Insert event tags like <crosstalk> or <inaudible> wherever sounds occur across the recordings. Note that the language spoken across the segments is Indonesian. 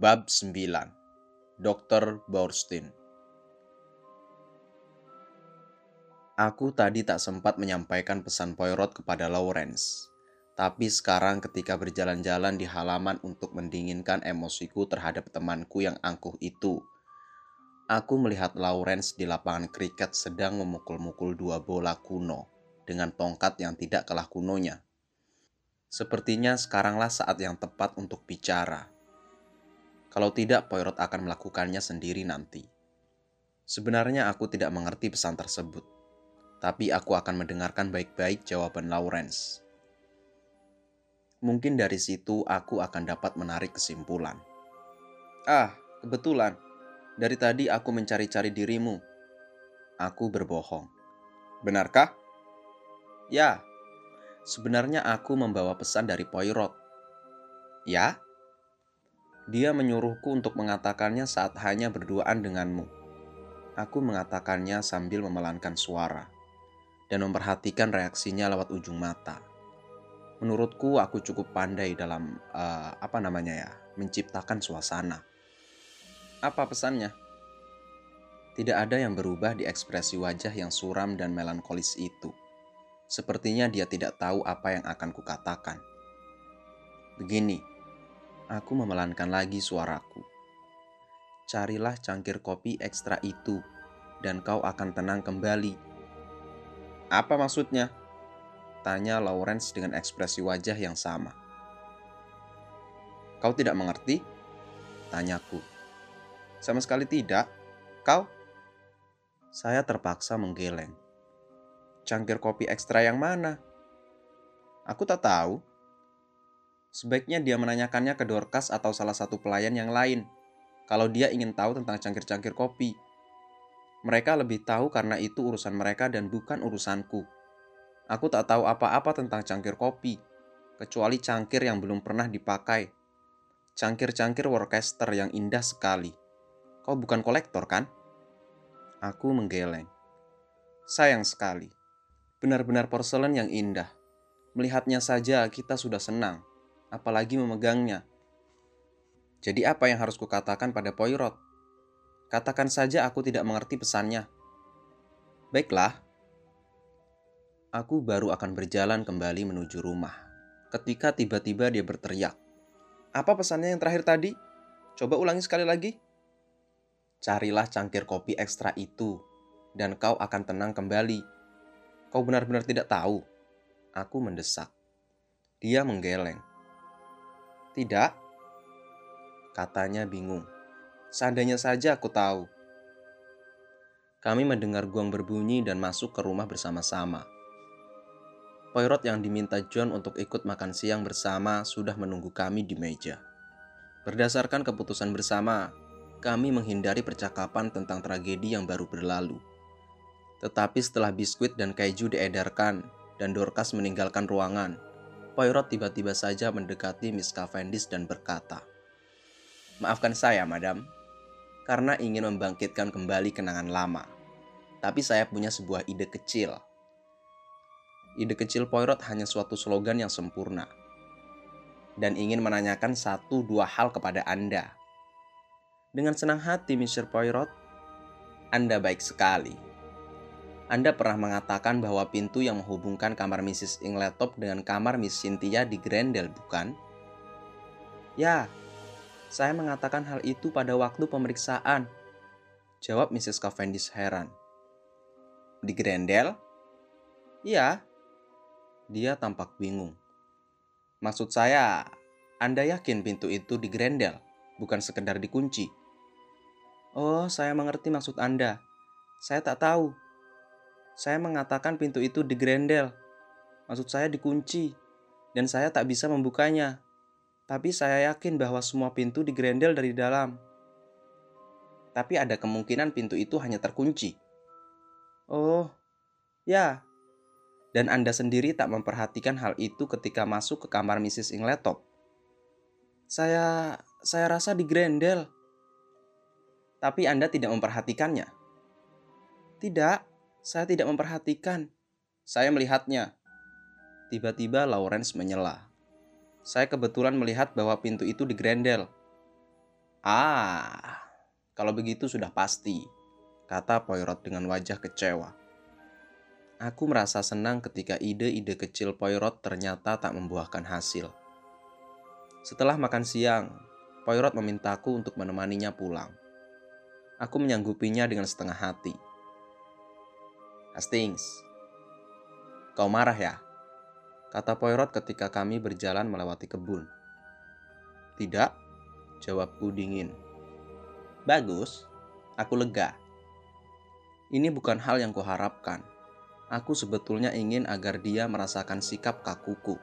Bab 9 Dr. Borstein Aku tadi tak sempat menyampaikan pesan Poirot kepada Lawrence. Tapi sekarang ketika berjalan-jalan di halaman untuk mendinginkan emosiku terhadap temanku yang angkuh itu, aku melihat Lawrence di lapangan kriket sedang memukul-mukul dua bola kuno dengan tongkat yang tidak kalah kunonya. Sepertinya sekaranglah saat yang tepat untuk bicara kalau tidak, Poirot akan melakukannya sendiri nanti. Sebenarnya aku tidak mengerti pesan tersebut, tapi aku akan mendengarkan baik-baik jawaban Lawrence. Mungkin dari situ aku akan dapat menarik kesimpulan. Ah, kebetulan. Dari tadi aku mencari-cari dirimu. Aku berbohong. Benarkah? Ya. Sebenarnya aku membawa pesan dari Poirot. Ya? Dia menyuruhku untuk mengatakannya saat hanya berduaan denganmu. Aku mengatakannya sambil memelankan suara dan memperhatikan reaksinya lewat ujung mata. Menurutku, aku cukup pandai dalam uh, apa namanya ya, menciptakan suasana. Apa pesannya? Tidak ada yang berubah di ekspresi wajah yang suram dan melankolis itu. Sepertinya dia tidak tahu apa yang akan kukatakan. Begini, Aku memelankan lagi suaraku. Carilah cangkir kopi ekstra itu, dan kau akan tenang kembali. Apa maksudnya? Tanya Lawrence dengan ekspresi wajah yang sama. Kau tidak mengerti? Tanyaku. Sama sekali tidak. Kau? Saya terpaksa menggeleng. Cangkir kopi ekstra yang mana? Aku tak tahu. Sebaiknya dia menanyakannya ke Dorcas atau salah satu pelayan yang lain, kalau dia ingin tahu tentang cangkir-cangkir kopi. Mereka lebih tahu karena itu urusan mereka dan bukan urusanku. Aku tak tahu apa-apa tentang cangkir kopi, kecuali cangkir yang belum pernah dipakai. Cangkir-cangkir Worcester yang indah sekali. Kau bukan kolektor kan? Aku menggeleng. Sayang sekali. Benar-benar porselen yang indah. Melihatnya saja kita sudah senang apalagi memegangnya. Jadi apa yang harus kukatakan pada Poirot? Katakan saja aku tidak mengerti pesannya. Baiklah. Aku baru akan berjalan kembali menuju rumah. Ketika tiba-tiba dia berteriak. Apa pesannya yang terakhir tadi? Coba ulangi sekali lagi. Carilah cangkir kopi ekstra itu, dan kau akan tenang kembali. Kau benar-benar tidak tahu. Aku mendesak. Dia menggeleng. Tidak, katanya bingung. Seandainya saja aku tahu. Kami mendengar gong berbunyi dan masuk ke rumah bersama-sama. Poirot yang diminta John untuk ikut makan siang bersama sudah menunggu kami di meja. Berdasarkan keputusan bersama, kami menghindari percakapan tentang tragedi yang baru berlalu. Tetapi setelah biskuit dan keju diedarkan dan Dorcas meninggalkan ruangan, Poirot tiba-tiba saja mendekati Miss Cavendish dan berkata, Maafkan saya, madam, karena ingin membangkitkan kembali kenangan lama. Tapi saya punya sebuah ide kecil. Ide kecil Poirot hanya suatu slogan yang sempurna. Dan ingin menanyakan satu dua hal kepada Anda. Dengan senang hati, Mr. Poirot. Anda baik sekali. Anda pernah mengatakan bahwa pintu yang menghubungkan kamar Mrs. Ingletop dengan kamar Miss Cynthia di Grendel, bukan? Ya, saya mengatakan hal itu pada waktu pemeriksaan. Jawab Mrs. Cavendish heran. Di Grendel? Iya. Dia tampak bingung. Maksud saya, Anda yakin pintu itu di Grendel, bukan sekedar dikunci? Oh, saya mengerti maksud Anda. Saya tak tahu saya mengatakan pintu itu digrendel. Maksud saya dikunci. Dan saya tak bisa membukanya. Tapi saya yakin bahwa semua pintu digrendel dari dalam. Tapi ada kemungkinan pintu itu hanya terkunci. Oh, ya. Dan Anda sendiri tak memperhatikan hal itu ketika masuk ke kamar Mrs. Ingletop. Saya saya rasa digrendel. Tapi Anda tidak memperhatikannya. Tidak, saya tidak memperhatikan. Saya melihatnya. Tiba-tiba Lawrence menyela. Saya kebetulan melihat bahwa pintu itu digrendel. Ah, kalau begitu sudah pasti, kata Poirot dengan wajah kecewa. Aku merasa senang ketika ide-ide kecil Poirot ternyata tak membuahkan hasil. Setelah makan siang, Poirot memintaku untuk menemaninya pulang. Aku menyanggupinya dengan setengah hati. Hastings, kau marah ya? Kata Poirot ketika kami berjalan melewati kebun. Tidak, jawabku dingin. Bagus, aku lega. Ini bukan hal yang kuharapkan. Aku sebetulnya ingin agar dia merasakan sikap kakuku.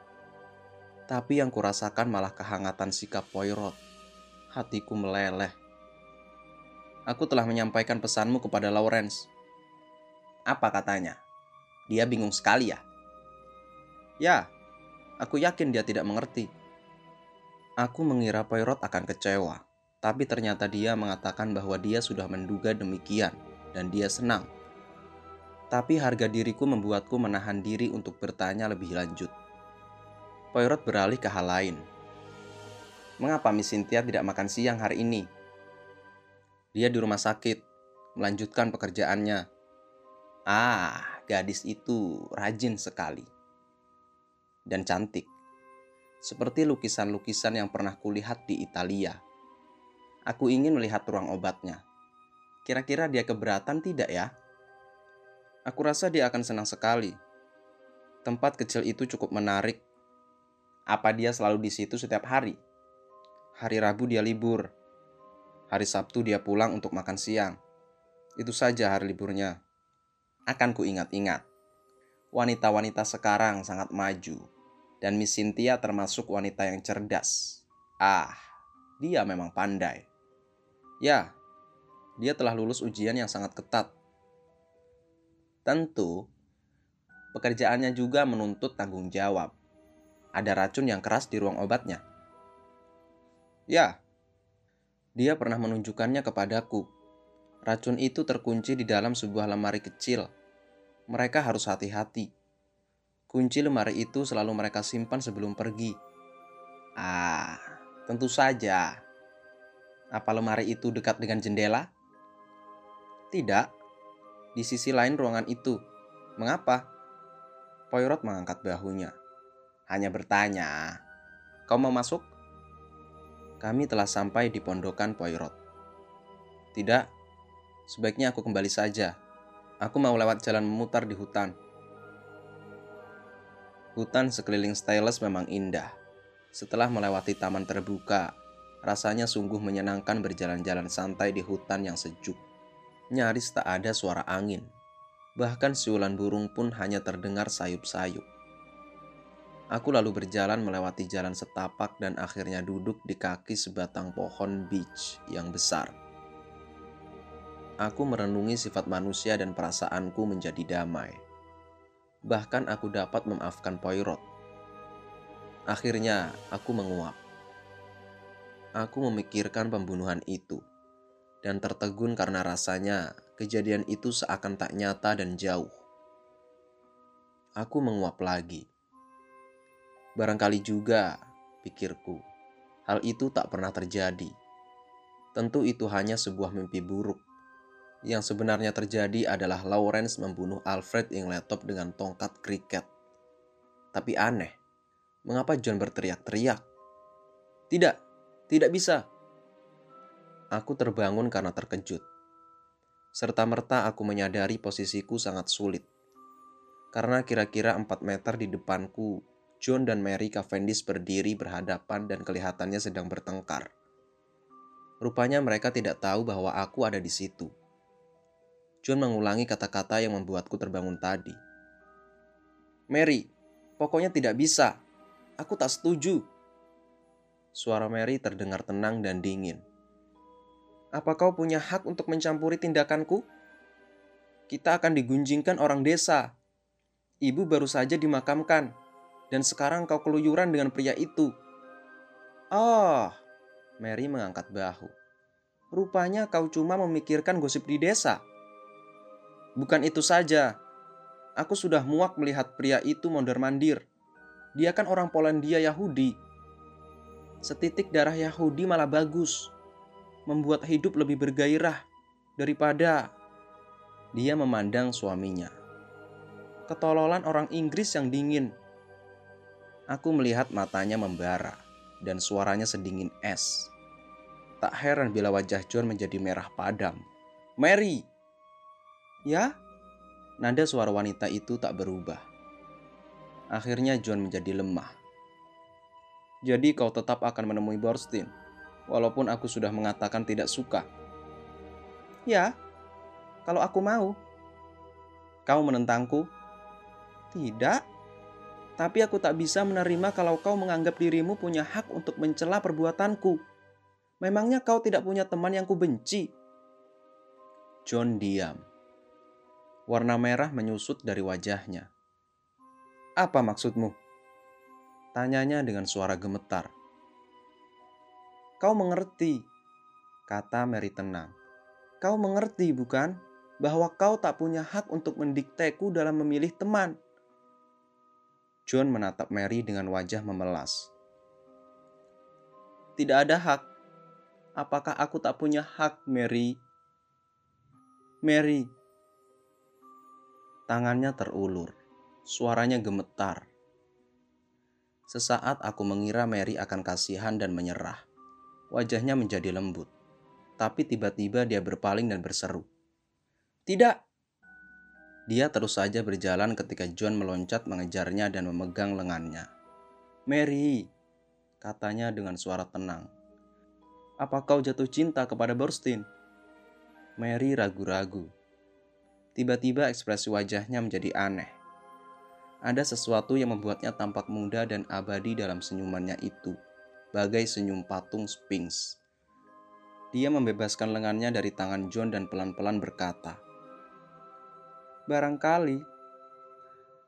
Tapi yang kurasakan malah kehangatan sikap Poirot. Hatiku meleleh. Aku telah menyampaikan pesanmu kepada Lawrence. Apa katanya? Dia bingung sekali ya? Ya, aku yakin dia tidak mengerti. Aku mengira Poirot akan kecewa tapi ternyata dia mengatakan bahwa dia sudah menduga demikian dan dia senang. Tapi harga diriku membuatku menahan diri untuk bertanya lebih lanjut. Poirot beralih ke hal lain. Mengapa Miss Cynthia tidak makan siang hari ini? Dia di rumah sakit, melanjutkan pekerjaannya. Ah, gadis itu rajin sekali. Dan cantik. Seperti lukisan-lukisan yang pernah kulihat di Italia. Aku ingin melihat ruang obatnya. Kira-kira dia keberatan tidak ya? Aku rasa dia akan senang sekali. Tempat kecil itu cukup menarik. Apa dia selalu di situ setiap hari? Hari Rabu dia libur. Hari Sabtu dia pulang untuk makan siang. Itu saja hari liburnya. Akan ku ingat-ingat. Wanita-wanita sekarang sangat maju. Dan Miss Cynthia termasuk wanita yang cerdas. Ah, dia memang pandai. Ya, dia telah lulus ujian yang sangat ketat. Tentu, pekerjaannya juga menuntut tanggung jawab. Ada racun yang keras di ruang obatnya. Ya, dia pernah menunjukkannya kepadaku. Racun itu terkunci di dalam sebuah lemari kecil. Mereka harus hati-hati. Kunci lemari itu selalu mereka simpan sebelum pergi. Ah, tentu saja apa lemari itu dekat dengan jendela? Tidak. Di sisi lain ruangan itu. Mengapa? Poirot mengangkat bahunya. Hanya bertanya, Kau mau masuk? Kami telah sampai di pondokan Poirot. Tidak, sebaiknya aku kembali saja. Aku mau lewat jalan memutar di hutan. Hutan sekeliling Stylus memang indah. Setelah melewati taman terbuka, Rasanya sungguh menyenangkan berjalan-jalan santai di hutan yang sejuk. Nyaris tak ada suara angin. Bahkan siulan burung pun hanya terdengar sayup-sayup. Aku lalu berjalan melewati jalan setapak dan akhirnya duduk di kaki sebatang pohon beach yang besar. Aku merenungi sifat manusia dan perasaanku menjadi damai. Bahkan aku dapat memaafkan Poirot. Akhirnya aku menguap aku memikirkan pembunuhan itu dan tertegun karena rasanya kejadian itu seakan tak nyata dan jauh. Aku menguap lagi. Barangkali juga, pikirku, hal itu tak pernah terjadi. Tentu itu hanya sebuah mimpi buruk. Yang sebenarnya terjadi adalah Lawrence membunuh Alfred Ingletop dengan tongkat kriket. Tapi aneh, mengapa John berteriak-teriak? Tidak, tidak bisa. Aku terbangun karena terkejut. Serta-merta aku menyadari posisiku sangat sulit. Karena kira-kira 4 meter di depanku, John dan Mary Cavendish berdiri berhadapan dan kelihatannya sedang bertengkar. Rupanya mereka tidak tahu bahwa aku ada di situ. John mengulangi kata-kata yang membuatku terbangun tadi. Mary, pokoknya tidak bisa. Aku tak setuju. Suara Mary terdengar tenang dan dingin. Apa kau punya hak untuk mencampuri tindakanku? Kita akan digunjingkan orang desa. Ibu baru saja dimakamkan, dan sekarang kau keluyuran dengan pria itu. Oh, Mary mengangkat bahu. Rupanya kau cuma memikirkan gosip di desa. Bukan itu saja. Aku sudah muak melihat pria itu mondar-mandir. Dia kan orang Polandia Yahudi. Setitik darah Yahudi malah bagus. membuat hidup lebih bergairah daripada dia memandang suaminya. Ketololan orang Inggris yang dingin. Aku melihat matanya membara dan suaranya sedingin es. Tak heran bila wajah John menjadi merah padam. Mary! Ya? Nada suara wanita itu tak berubah. Akhirnya John menjadi lemah. Jadi kau tetap akan menemui Borstein, walaupun aku sudah mengatakan tidak suka. Ya, kalau aku mau. Kau menentangku? Tidak. Tapi aku tak bisa menerima kalau kau menganggap dirimu punya hak untuk mencela perbuatanku. Memangnya kau tidak punya teman yang kubenci? John diam. Warna merah menyusut dari wajahnya. Apa maksudmu? Tanyanya dengan suara gemetar. Kau mengerti, kata Mary tenang. Kau mengerti, bukan? bahwa kau tak punya hak untuk mendikteku dalam memilih teman. John menatap Mary dengan wajah memelas. Tidak ada hak. Apakah aku tak punya hak, Mary? Mary. Tangannya terulur. Suaranya gemetar. Sesaat aku mengira Mary akan kasihan dan menyerah. Wajahnya menjadi lembut. Tapi tiba-tiba dia berpaling dan berseru. Tidak. Dia terus saja berjalan ketika John meloncat mengejarnya dan memegang lengannya. Mary, katanya dengan suara tenang. Apa kau jatuh cinta kepada Burstein? Mary ragu-ragu. Tiba-tiba ekspresi wajahnya menjadi aneh. Ada sesuatu yang membuatnya tampak muda dan abadi dalam senyumannya itu, bagai senyum patung Sphinx. Dia membebaskan lengannya dari tangan John dan pelan-pelan berkata, Barangkali.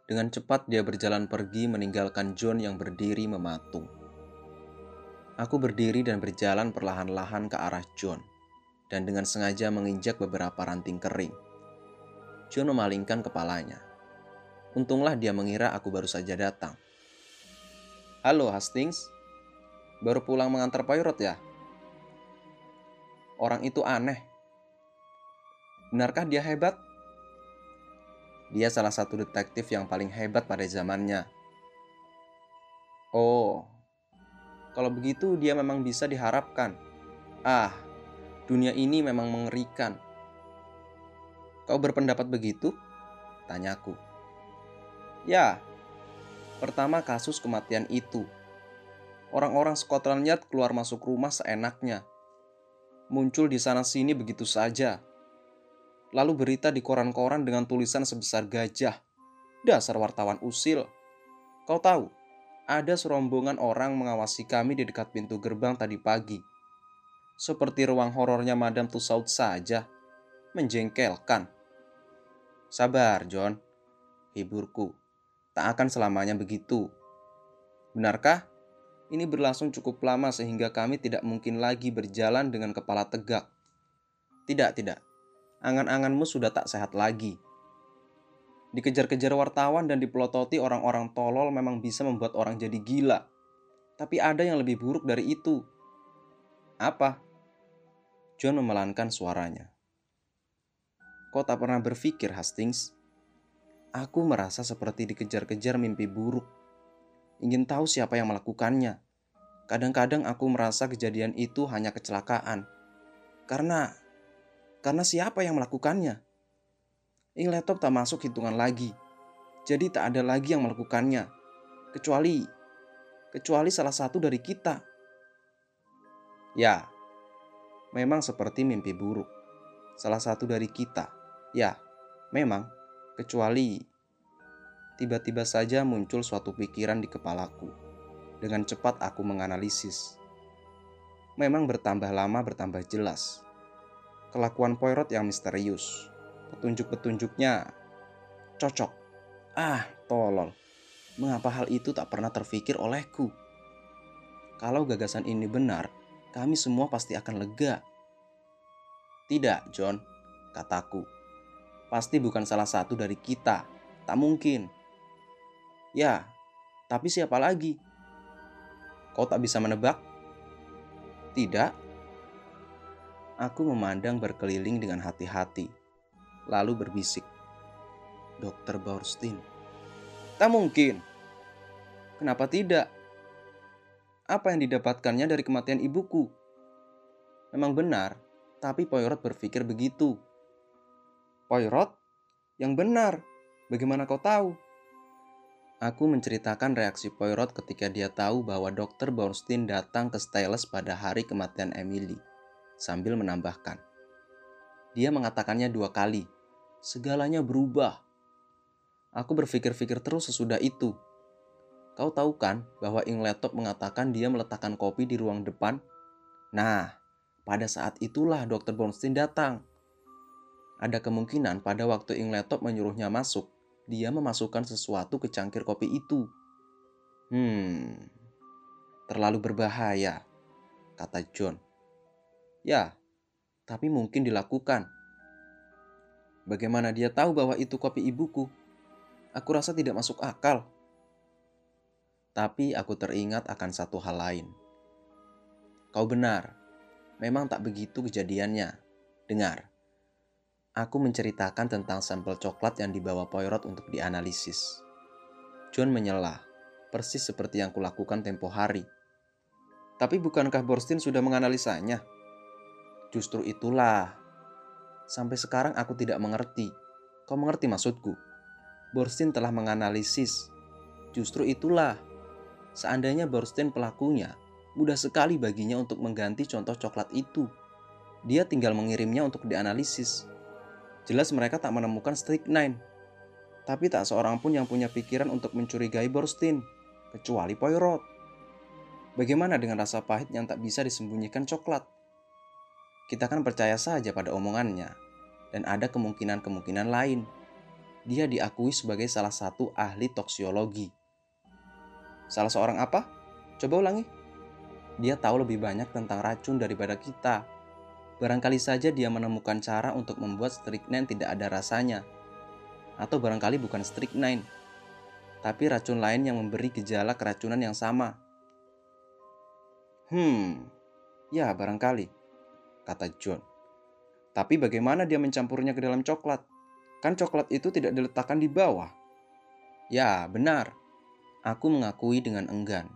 Dengan cepat dia berjalan pergi meninggalkan John yang berdiri mematung. Aku berdiri dan berjalan perlahan-lahan ke arah John dan dengan sengaja menginjak beberapa ranting kering. John memalingkan kepalanya. Untunglah dia mengira aku baru saja datang. Halo Hastings, baru pulang mengantar Poirot ya? Orang itu aneh. Benarkah dia hebat? Dia salah satu detektif yang paling hebat pada zamannya. Oh, kalau begitu dia memang bisa diharapkan. Ah, dunia ini memang mengerikan. Kau berpendapat begitu? Tanyaku. Ya, pertama kasus kematian itu. Orang-orang Scotland Yard keluar masuk rumah seenaknya. Muncul di sana sini begitu saja lalu berita di koran-koran dengan tulisan sebesar gajah. Dasar wartawan usil. Kau tahu, ada serombongan orang mengawasi kami di dekat pintu gerbang tadi pagi. Seperti ruang horornya Madame Tussaud saja. Menjengkelkan. Sabar, John. Hiburku. Tak akan selamanya begitu. Benarkah? Ini berlangsung cukup lama sehingga kami tidak mungkin lagi berjalan dengan kepala tegak. Tidak, tidak angan-anganmu sudah tak sehat lagi. Dikejar-kejar wartawan dan dipelototi orang-orang tolol memang bisa membuat orang jadi gila. Tapi ada yang lebih buruk dari itu. Apa? John memelankan suaranya. Kau tak pernah berpikir, Hastings? Aku merasa seperti dikejar-kejar mimpi buruk. Ingin tahu siapa yang melakukannya. Kadang-kadang aku merasa kejadian itu hanya kecelakaan. Karena karena siapa yang melakukannya? Ini laptop tak masuk hitungan lagi. Jadi tak ada lagi yang melakukannya. Kecuali kecuali salah satu dari kita. Ya, memang seperti mimpi buruk. Salah satu dari kita. Ya, memang kecuali tiba-tiba saja muncul suatu pikiran di kepalaku. Dengan cepat aku menganalisis. Memang bertambah lama bertambah jelas kelakuan Poirot yang misterius. Petunjuk-petunjuknya cocok. Ah, tolol. Mengapa hal itu tak pernah terfikir olehku? Kalau gagasan ini benar, kami semua pasti akan lega. Tidak, John, kataku. Pasti bukan salah satu dari kita. Tak mungkin. Ya, tapi siapa lagi? Kau tak bisa menebak? Tidak, Aku memandang berkeliling dengan hati-hati, lalu berbisik. Dokter Borstein. Tak mungkin. Kenapa tidak? Apa yang didapatkannya dari kematian ibuku? Memang benar, tapi Poirot berpikir begitu. Poirot? Yang benar. Bagaimana kau tahu? Aku menceritakan reaksi Poirot ketika dia tahu bahwa Dr. Bornstein datang ke Styles pada hari kematian Emily, sambil menambahkan. Dia mengatakannya dua kali. Segalanya berubah. Aku berpikir-pikir terus sesudah itu. Kau tahu kan bahwa Ingletop mengatakan dia meletakkan kopi di ruang depan? Nah, pada saat itulah Dr. Bornstein datang. Ada kemungkinan pada waktu Ingletop menyuruhnya masuk, dia memasukkan sesuatu ke cangkir kopi itu. Hmm, terlalu berbahaya, kata John. Ya, tapi mungkin dilakukan. Bagaimana dia tahu bahwa itu kopi ibuku? Aku rasa tidak masuk akal. Tapi aku teringat akan satu hal lain. Kau benar, memang tak begitu kejadiannya. Dengar. Aku menceritakan tentang sampel coklat yang dibawa Poirot untuk dianalisis. John menyela, persis seperti yang kulakukan tempo hari. Tapi bukankah Borstein sudah menganalisanya? Justru itulah. Sampai sekarang aku tidak mengerti. Kau mengerti maksudku? Borstein telah menganalisis. Justru itulah. Seandainya Borstein pelakunya, mudah sekali baginya untuk mengganti contoh coklat itu. Dia tinggal mengirimnya untuk dianalisis. Jelas mereka tak menemukan strychnine. Tapi tak seorang pun yang punya pikiran untuk mencurigai Borstein, kecuali Poirot. Bagaimana dengan rasa pahit yang tak bisa disembunyikan coklat? Kita kan percaya saja pada omongannya, dan ada kemungkinan-kemungkinan lain. Dia diakui sebagai salah satu ahli toksiologi. Salah seorang apa? Coba ulangi. Dia tahu lebih banyak tentang racun daripada kita Barangkali saja dia menemukan cara untuk membuat strychnine tidak ada rasanya. Atau barangkali bukan strychnine, tapi racun lain yang memberi gejala keracunan yang sama. Hmm, ya barangkali, kata John. Tapi bagaimana dia mencampurnya ke dalam coklat? Kan coklat itu tidak diletakkan di bawah. Ya, benar. Aku mengakui dengan enggan.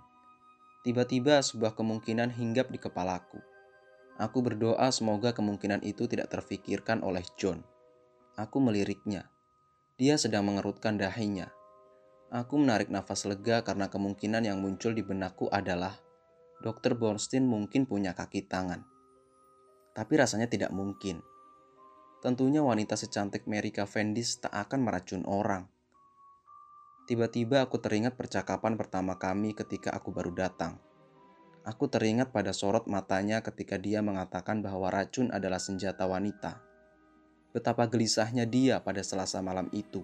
Tiba-tiba sebuah kemungkinan hinggap di kepalaku. Aku berdoa semoga kemungkinan itu tidak terfikirkan oleh John. Aku meliriknya. Dia sedang mengerutkan dahinya. Aku menarik nafas lega karena kemungkinan yang muncul di benakku adalah Dr. Bornstein mungkin punya kaki tangan. Tapi rasanya tidak mungkin. Tentunya wanita secantik Mary Cavendish tak akan meracun orang. Tiba-tiba aku teringat percakapan pertama kami ketika aku baru datang. Aku teringat pada sorot matanya ketika dia mengatakan bahwa racun adalah senjata wanita. Betapa gelisahnya dia pada selasa malam itu.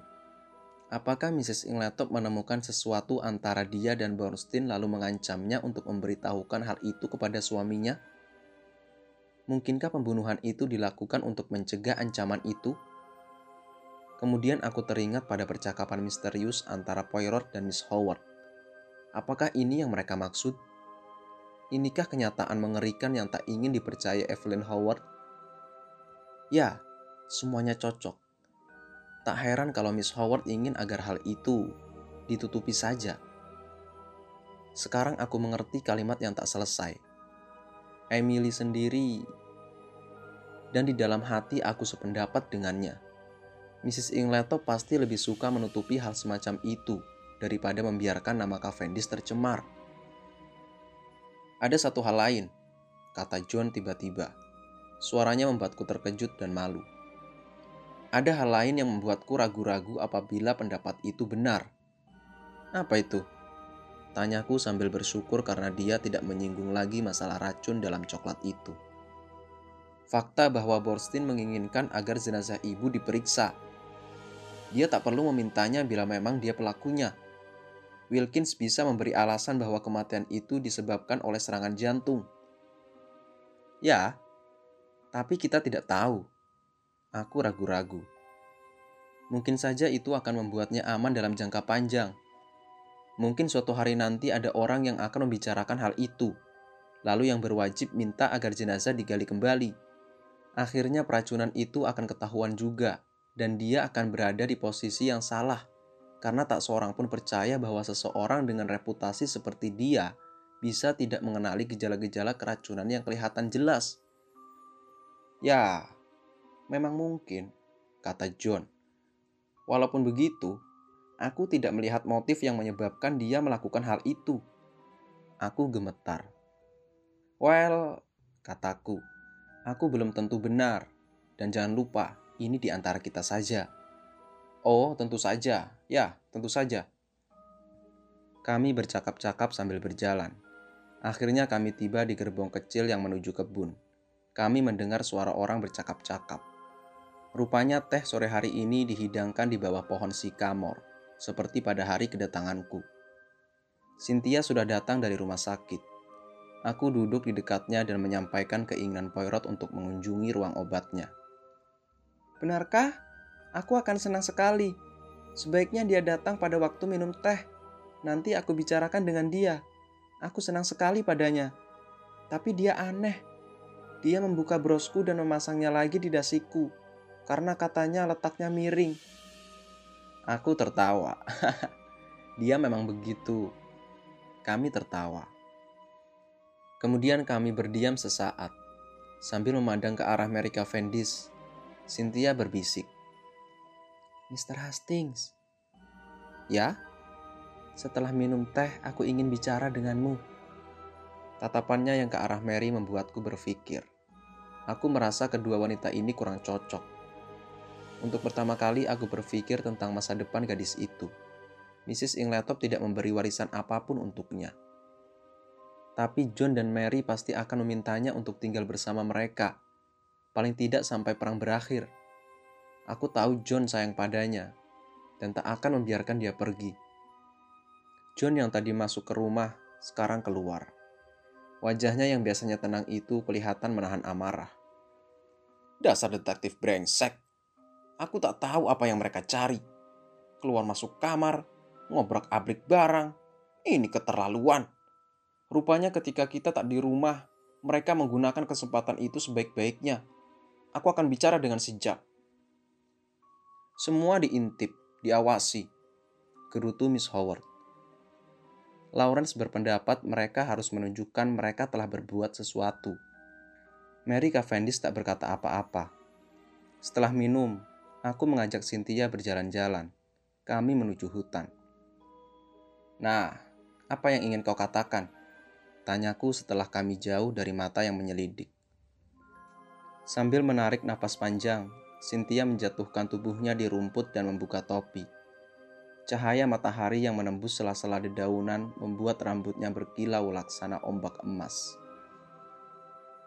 Apakah Mrs. Ingletop menemukan sesuatu antara dia dan Bornstein lalu mengancamnya untuk memberitahukan hal itu kepada suaminya? Mungkinkah pembunuhan itu dilakukan untuk mencegah ancaman itu? Kemudian aku teringat pada percakapan misterius antara Poirot dan Miss Howard. Apakah ini yang mereka maksud? Inikah kenyataan mengerikan yang tak ingin dipercaya Evelyn Howard? Ya, semuanya cocok. Tak heran kalau Miss Howard ingin agar hal itu ditutupi saja. Sekarang aku mengerti kalimat yang tak selesai. Emily sendiri dan di dalam hati aku sependapat dengannya. Mrs. Ingleto pasti lebih suka menutupi hal semacam itu daripada membiarkan nama Cavendish tercemar. Ada satu hal lain, kata John tiba-tiba. Suaranya membuatku terkejut dan malu. Ada hal lain yang membuatku ragu-ragu apabila pendapat itu benar. Apa itu? Tanyaku sambil bersyukur karena dia tidak menyinggung lagi masalah racun dalam coklat itu. Fakta bahwa Borstein menginginkan agar jenazah ibu diperiksa. Dia tak perlu memintanya bila memang dia pelakunya. Wilkins bisa memberi alasan bahwa kematian itu disebabkan oleh serangan jantung. Ya, tapi kita tidak tahu. Aku ragu-ragu. Mungkin saja itu akan membuatnya aman dalam jangka panjang. Mungkin suatu hari nanti ada orang yang akan membicarakan hal itu, lalu yang berwajib minta agar jenazah digali kembali. akhirnya peracunan itu akan ketahuan juga, dan dia akan berada di posisi yang salah, karena tak seorang pun percaya bahwa seseorang dengan reputasi seperti dia bisa tidak mengenali gejala-gejala keracunan yang kelihatan jelas. Ya, memang mungkin, kata John. Walaupun begitu, aku tidak melihat motif yang menyebabkan dia melakukan hal itu. Aku gemetar. Well, kataku, aku belum tentu benar. Dan jangan lupa, ini di antara kita saja. Oh, tentu saja. Ya, tentu saja. Kami bercakap-cakap sambil berjalan. Akhirnya kami tiba di gerbong kecil yang menuju kebun. Kami mendengar suara orang bercakap-cakap. Rupanya teh sore hari ini dihidangkan di bawah pohon sikamor, seperti pada hari kedatanganku. Cynthia sudah datang dari rumah sakit. Aku duduk di dekatnya dan menyampaikan keinginan Poirot untuk mengunjungi ruang obatnya. Benarkah? Aku akan senang sekali. Sebaiknya dia datang pada waktu minum teh. Nanti aku bicarakan dengan dia. Aku senang sekali padanya. Tapi dia aneh. Dia membuka brosku dan memasangnya lagi di dasiku. Karena katanya letaknya miring. Aku tertawa. <laughs> dia memang begitu. Kami tertawa. Kemudian kami berdiam sesaat. Sambil memandang ke arah Mary Cavendish, Cynthia berbisik. Mr. Hastings. Ya? Setelah minum teh, aku ingin bicara denganmu. Tatapannya yang ke arah Mary membuatku berpikir. Aku merasa kedua wanita ini kurang cocok. Untuk pertama kali aku berpikir tentang masa depan gadis itu. Mrs. Ingletop tidak memberi warisan apa pun untuknya. Tapi John dan Mary pasti akan memintanya untuk tinggal bersama mereka. Paling tidak sampai perang berakhir. Aku tahu John sayang padanya dan tak akan membiarkan dia pergi. John yang tadi masuk ke rumah sekarang keluar. Wajahnya yang biasanya tenang itu kelihatan menahan amarah. Dasar detektif brengsek. Aku tak tahu apa yang mereka cari. Keluar masuk kamar, ngobrak-abrik barang. Ini keterlaluan. Rupanya ketika kita tak di rumah, mereka menggunakan kesempatan itu sebaik-baiknya. Aku akan bicara dengan sejak. Semua diintip, diawasi. Gerutu Miss Howard. Lawrence berpendapat mereka harus menunjukkan mereka telah berbuat sesuatu. Mary Cavendish tak berkata apa-apa. Setelah minum, aku mengajak Cynthia berjalan-jalan. Kami menuju hutan. Nah, apa yang ingin kau katakan? Tanyaku setelah kami jauh dari mata yang menyelidik. Sambil menarik napas panjang, Cynthia menjatuhkan tubuhnya di rumput dan membuka topi. Cahaya matahari yang menembus sela-sela dedaunan membuat rambutnya berkilau laksana ombak emas.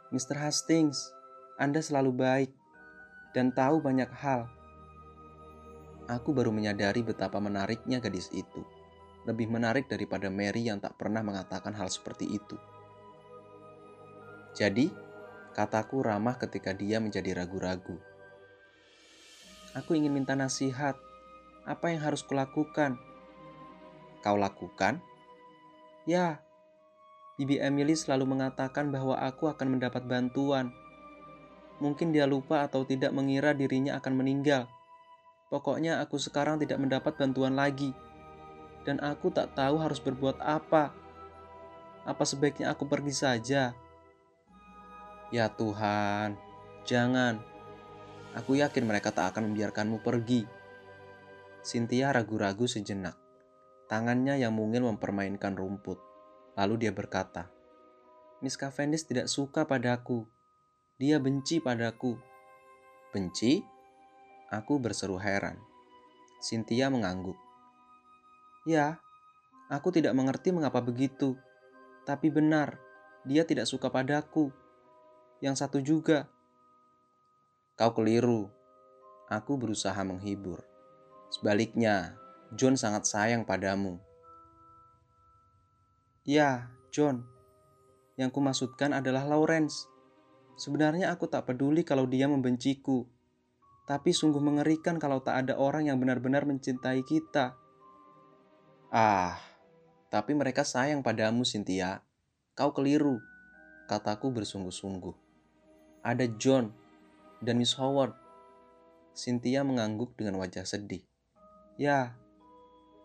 Mr. Hastings, Anda selalu baik dan tahu banyak hal. Aku baru menyadari betapa menariknya gadis itu. Lebih menarik daripada Mary yang tak pernah mengatakan hal seperti itu. Jadi, kataku ramah ketika dia menjadi ragu-ragu. Aku ingin minta nasihat, apa yang harus kulakukan? Kau lakukan? Ya, Bibi Emily selalu mengatakan bahwa aku akan mendapat bantuan. Mungkin dia lupa atau tidak mengira dirinya akan meninggal. Pokoknya aku sekarang tidak mendapat bantuan lagi. Dan aku tak tahu harus berbuat apa. Apa sebaiknya aku pergi saja? Ya Tuhan, jangan. Aku yakin mereka tak akan membiarkanmu pergi. Cynthia ragu-ragu sejenak. Tangannya yang mungil mempermainkan rumput. Lalu dia berkata, Miss Cavendish tidak suka padaku. Dia benci padaku. Benci? Aku berseru heran. Cynthia mengangguk. Ya, aku tidak mengerti mengapa begitu. Tapi benar, dia tidak suka padaku. Yang satu juga. Kau keliru. Aku berusaha menghibur. Sebaliknya, John sangat sayang padamu. Ya, John. Yang kumaksudkan adalah Lawrence. Sebenarnya aku tak peduli kalau dia membenciku. Tapi sungguh mengerikan kalau tak ada orang yang benar-benar mencintai kita. Ah, tapi mereka sayang padamu, Cynthia. Kau keliru, kataku bersungguh-sungguh. Ada John, Dan Miss Howard, Cynthia mengangguk dengan wajah sedih. Ya,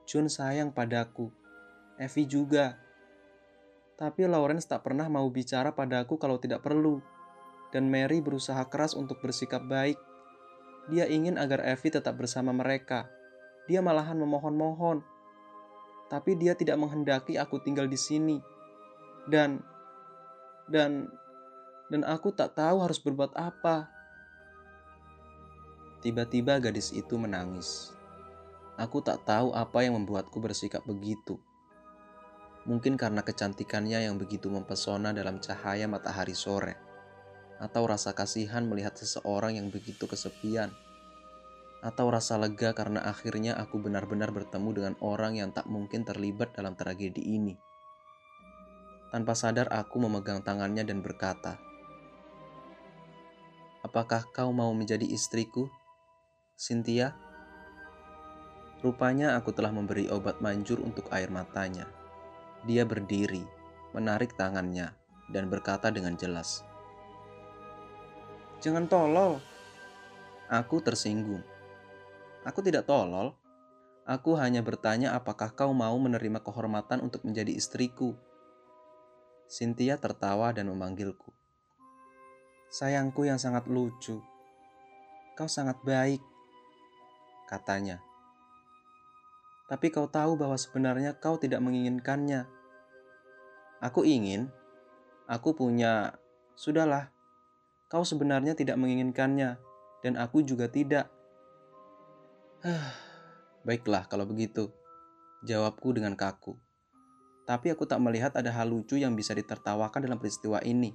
Jun sayang padaku. Evie juga. Tapi Lawrence tak pernah mau bicara padaku kalau tidak perlu. Dan Mary berusaha keras untuk bersikap baik. Dia ingin agar Evie tetap bersama mereka. Dia malahan memohon-mohon. Tapi dia tidak menghendaki aku tinggal di sini. Dan dan dan aku tak tahu harus berbuat apa. Tiba-tiba gadis itu menangis. Aku tak tahu apa yang membuatku bersikap begitu. Mungkin karena kecantikannya yang begitu mempesona dalam cahaya matahari sore, atau rasa kasihan melihat seseorang yang begitu kesepian, atau rasa lega karena akhirnya aku benar-benar bertemu dengan orang yang tak mungkin terlibat dalam tragedi ini. Tanpa sadar, aku memegang tangannya dan berkata, "Apakah kau mau menjadi istriku, Cynthia?" Rupanya aku telah memberi obat manjur untuk air matanya. Dia berdiri, menarik tangannya, dan berkata dengan jelas, "Jangan tolol." Aku tersinggung. Aku tidak tolol. Aku hanya bertanya apakah kau mau menerima kehormatan untuk menjadi istriku. Cynthia tertawa dan memanggilku. Sayangku yang sangat lucu. Kau sangat baik, katanya. Tapi kau tahu bahwa sebenarnya kau tidak menginginkannya. Aku ingin, aku punya, sudahlah. Kau sebenarnya tidak menginginkannya, dan aku juga tidak. Baiklah kalau begitu, jawabku dengan kaku. Tapi aku tak melihat ada hal lucu yang bisa ditertawakan dalam peristiwa ini.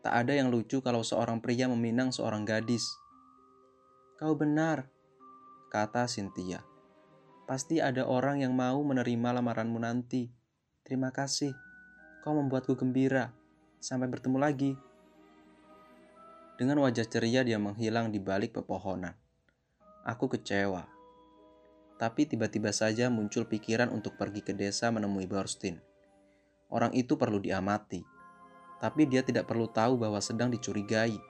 Tak ada yang lucu kalau seorang pria meminang seorang gadis. Kau benar, kata Cynthia. Pasti ada orang yang mau menerima lamaranmu nanti. Terima kasih, kau membuatku gembira. Sampai bertemu lagi. Dengan wajah ceria dia menghilang di balik pepohonan. Aku kecewa tapi tiba-tiba saja muncul pikiran untuk pergi ke desa menemui Borstein. Orang itu perlu diamati, tapi dia tidak perlu tahu bahwa sedang dicurigai.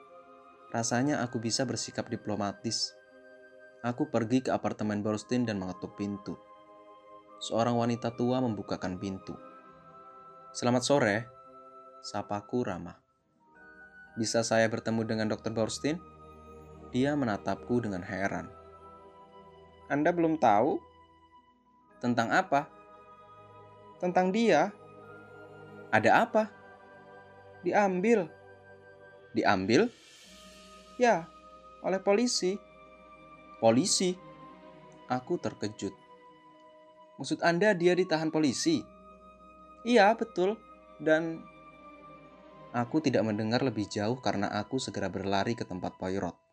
Rasanya aku bisa bersikap diplomatis. Aku pergi ke apartemen Borstein dan mengetuk pintu. Seorang wanita tua membukakan pintu. Selamat sore, sapaku ramah. Bisa saya bertemu dengan Dr. Borstein? Dia menatapku dengan heran. Anda belum tahu? Tentang apa? Tentang dia. Ada apa? Diambil. Diambil? Ya, oleh polisi. Polisi? Aku terkejut. Maksud Anda dia ditahan polisi? Iya, betul. Dan aku tidak mendengar lebih jauh karena aku segera berlari ke tempat Poirot.